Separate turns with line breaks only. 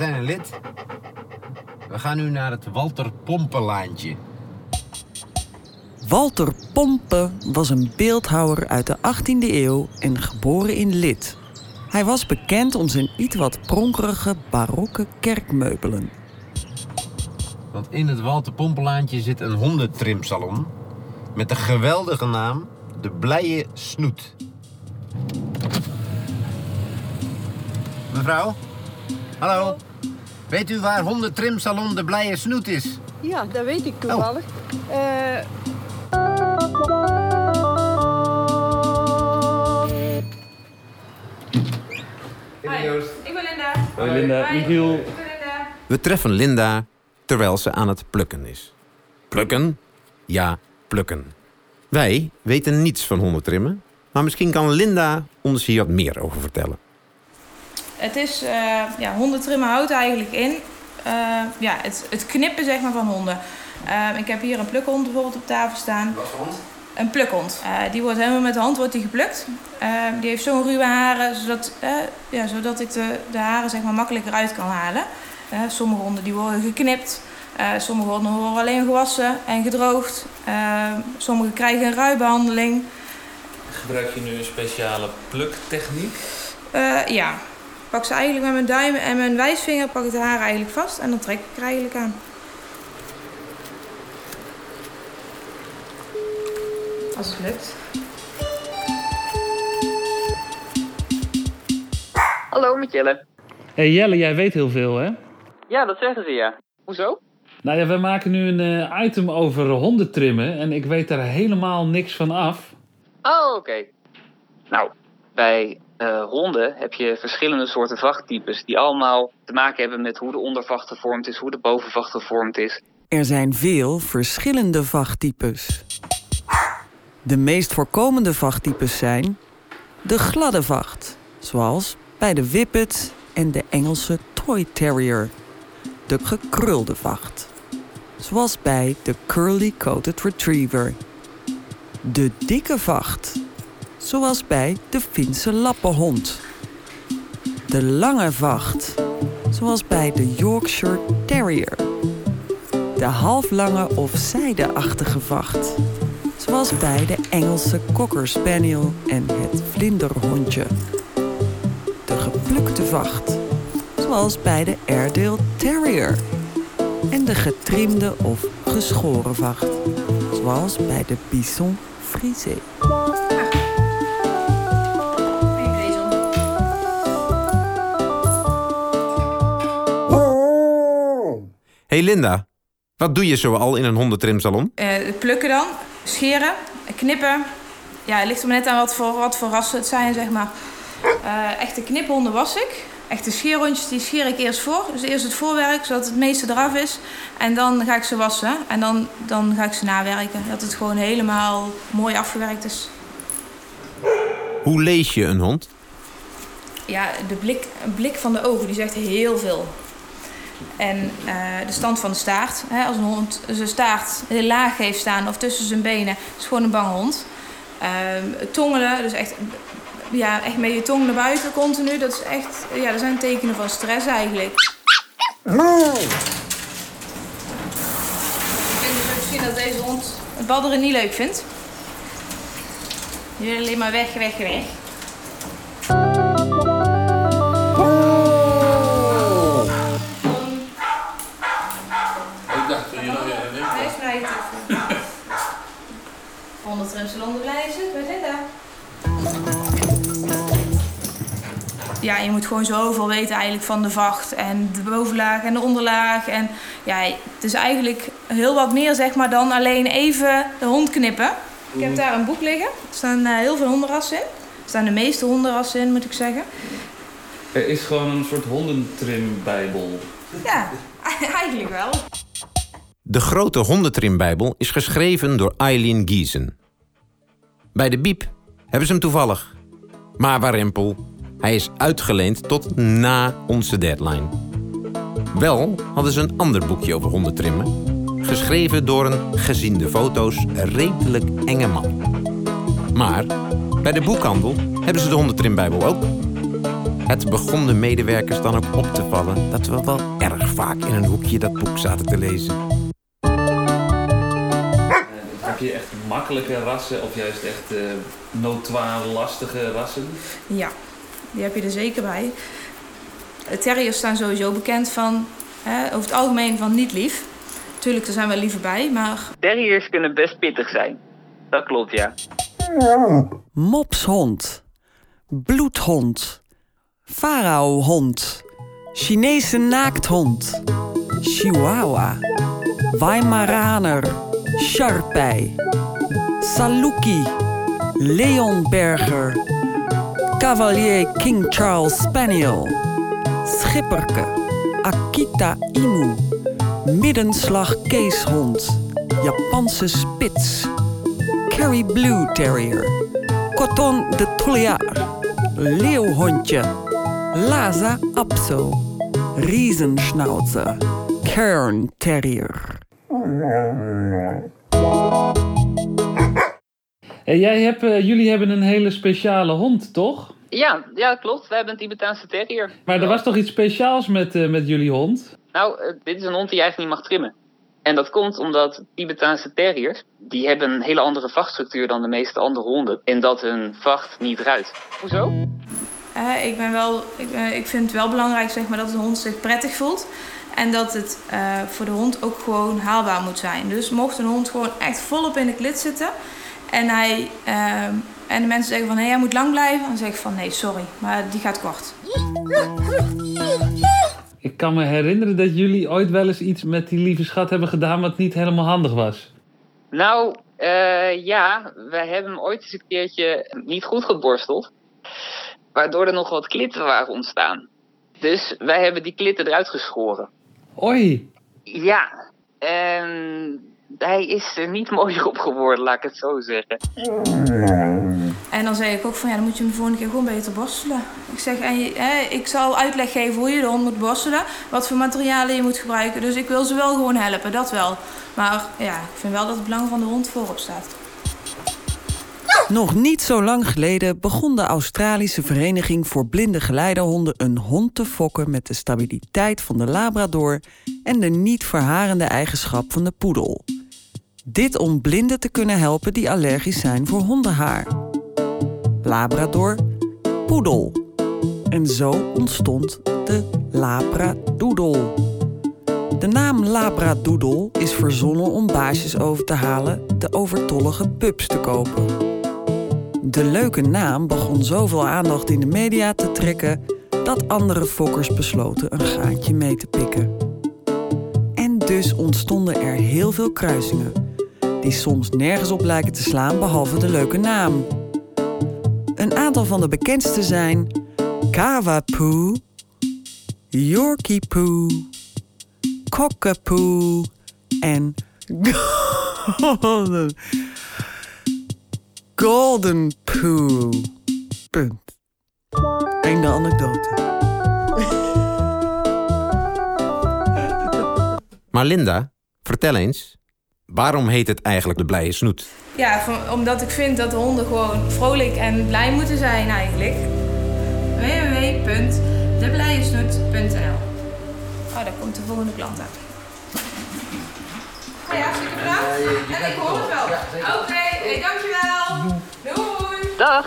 zijn in Lid. We gaan nu naar het Walter Pompenlaantje.
Walter Pompe was een beeldhouwer uit de 18e eeuw en geboren in Lid. Hij was bekend om zijn iets wat pronkerige barokke kerkmeubelen.
Want in het Walter Pompenlaantje zit een hondentrimsalon... met de geweldige naam De Blije Snoet. Mevrouw? Hallo? Weet u waar hondentrimsalon De Blije Snoet is?
Ja, dat weet ik toevallig. Eh,
Ik ben Linda.
Hoi Linda, Michiel.
Ik ben Linda.
We treffen Linda terwijl ze aan het plukken is. Plukken? Ja, plukken. Wij weten niets van hondentrimmen, maar misschien kan Linda ons hier wat meer over vertellen.
Het is, eh ja, hondentrimmen houdt eigenlijk in, eh, ja, het, het knippen zeg maar van honden. Eh, ik heb hier een plukhond bijvoorbeeld op tafel staan.
Wat hond?
Een plukhond. Die wordt helemaal met de hand wordt die geplukt. Die heeft zo'n ruwe haren, zodat, ja, zodat ik de, de haren zeg maar, makkelijker uit kan halen. Sommige honden die worden geknipt. Sommige honden worden alleen gewassen en gedroogd. Sommige krijgen een ruibehandeling.
Gebruik je nu een speciale pluktechniek?
Ja. Pak ze eigenlijk met mijn duim en mijn wijsvinger pak ik de haren eigenlijk vast en dan trek ik er eigenlijk aan. Als het lukt.
Hallo, met Jelle.
hey Jelle, jij weet heel veel hè?
Ja, dat zeggen ze ja. Hoezo?
Nou ja, we maken nu een eh, item over hondentrimmen en ik weet daar helemaal niks van af.
Oh, oké. Nou, bij eh, honden heb je verschillende soorten vachttypes die allemaal te maken hebben met hoe de ondervacht gevormd is, hoe de bovenvacht gevormd is.
Er zijn veel verschillende vachttypes. De meest voorkomende vachttypes zijn de gladde vacht, zoals bij de Whippet en de Engelse Toy Terrier. De gekrulde vacht, zoals bij de Curly Coated Retriever. De dikke vacht, zoals bij de Finse lappenhond. De lange vacht, zoals bij de Yorkshire Terrier de halflange of zijdeachtige vacht. Zoals bij de Engelse Cocker Spaniel en het vlinderhondje. De geplukte vacht. Zoals bij de Airedale Terrier. En de getrimde of geschoren vacht. Zoals bij de Bison Frisé.
Hey Linda, wat doe je zoal in een hondentrimsalon?
Het plukken dan, scheren, knippen. Ja, het ligt er maar net aan wat voor, wat voor rassen het zijn, zeg maar. Eh, echte kniphonden was ik. Echte scheerhondjes die scheer ik eerst voor. Dus eerst het voorwerk, zodat het meeste eraf is. En dan ga ik ze wassen. En dan, dan ga ik ze nawerken. Dat het gewoon helemaal mooi afgewerkt is.
Hoe lees je een hond?
Ja, de blik, een blik van de ogen die zegt heel veel. En eh, de stand van de staart. Hè, als een hond zijn staart heel laag heeft staan of tussen zijn benen, is gewoon een bange hond. Ehm, tongelen, dus echt, ja, echt met je tong naar buiten continu. Dat is echt, ja, dat zijn tekenen van stress eigenlijk. Ik vind dus misschien dat deze hond het badderen niet leuk vindt. Die wil alleen maar weg, weg, weg. 100 remsalon de blij is het, bij Linda. Ja, je moet gewoon zoveel weten eigenlijk van de vacht en de bovenlaag en de onderlaag. En ja, het is eigenlijk heel wat meer zeg maar dan alleen even de hond knippen. Ik heb daar een boek liggen. Er staan eh, heel veel hondenrassen in. Er staan de meeste hondenrassen in, moet ik zeggen.
Er is gewoon een soort hondentrimbijbel.
Ja, eigenlijk wel.
De grote hondentrimbijbel is geschreven door Eileen Giesen. Bij de Biep hebben ze hem toevallig. Maar warempel, hij is uitgeleend tot na onze deadline. Wel hadden ze een ander boekje over hondentrimmen. Geschreven door een, gezien de foto's, redelijk enge man. Maar bij de boekhandel hebben ze de hondentrimbijbel ook. Het begon de medewerkers dan ook op te vallen dat we wel erg vaak in een hoekje dat boek zaten te lezen.
Heb je echt makkelijke rassen of juist echt uh, notoire lastige rassen?
Ja, die heb je er zeker bij. Terriers staan sowieso bekend van, hè, over het algemeen van niet lief. Tuurlijk, er zijn wel liever bij, maar...
Terriers kunnen best pittig zijn. Dat klopt, ja.
Mopshond. Bloedhond. Faraohond. Chinese naakthond. Chihuahua. Weimaraner. Sharpei. Saluki. Leonberger. Cavalier King Charles Spaniel. Schipperke. Akita Inu. Middenslag keeshond. Japanse spits. Kerry Blue Terrier. Coton de Tulliard. Leeuwhondje. Laza Apso. Riesenschnauzer. Kern Terrier.
En jij hebt, uh, jullie hebben een hele speciale hond, toch?
Ja, ja, klopt. We hebben een Tibetaanse terrier.
Maar er was toch iets speciaals met, uh, met jullie hond?
Nou, uh, dit is een hond die je eigenlijk niet mag trimmen. En dat komt omdat Tibetaanse terriers, die hebben een hele andere vachtstructuur dan de meeste andere honden. En dat hun vacht niet ruikt. Hoezo?
Uh, ik, ben wel, ik, uh, ik vind het wel belangrijk zeg maar, dat de hond zich prettig voelt. En dat het uh, voor de hond ook gewoon haalbaar moet zijn. Dus mocht een hond gewoon echt volop in de klit zitten. En, hij, en de mensen zeggen van hey, hij moet lang blijven. Dan zeg ik van nee, sorry, maar die gaat kort.
Ik kan me herinneren dat jullie ooit wel eens iets met die lieve schat hebben gedaan wat niet helemaal handig was.
Nou, uh, ja, wij hebben hem ooit eens een keertje niet goed geborsteld. Waardoor er nog wat klitten waren ontstaan. Dus wij hebben die klitten eruit geschoren.
Oei.
Ja, en hij is er niet mooier op geworden, laat ik het zo zeggen.
En dan zeg ik ook van ja, dan moet je hem de volgende keer gewoon beter borstelen. Ik zeg, en je, hè, ik zal uitleg geven hoe je de hond moet borstelen, wat voor materialen je moet gebruiken. Dus ik wil ze wel gewoon helpen, dat wel. Maar ja, ik vind wel dat het belang van de hond voorop staat.
Nog niet zo lang geleden begon de Australische Vereniging voor Blinde Geleidehonden een hond te fokken met de stabiliteit van de Labrador en de niet verharende eigenschap van de poedel. Dit om blinden te kunnen helpen die allergisch zijn voor hondenhaar. Labrador, poedel. En zo ontstond de Labradoodle. De naam Labradoodle is verzonnen om baasjes over te halen de overtollige pups te kopen. De leuke naam begon zoveel aandacht in de media te trekken dat andere fokkers besloten een gaantje mee te pikken. En dus ontstonden er heel veel kruisingen, die soms nergens op lijken te slaan behalve de leuke naam. Een aantal van de bekendste zijn Kawapoo, Yorkie Poo, Cockapoo en Golden, Poo. Punt. Einde anekdote.
Maar Linda, vertel eens, waarom heet het eigenlijk de blije snoet?
Ja, van, omdat ik vind dat honden gewoon vrolijk en blij moeten zijn eigenlijk. www.deblijesnoet.nl Oh, daar komt de volgende klant aan. Nou ja, hartstikke bedankt. En ik hoor het wel. Oké, okay, hey, dankjewel. Doei.
Dag.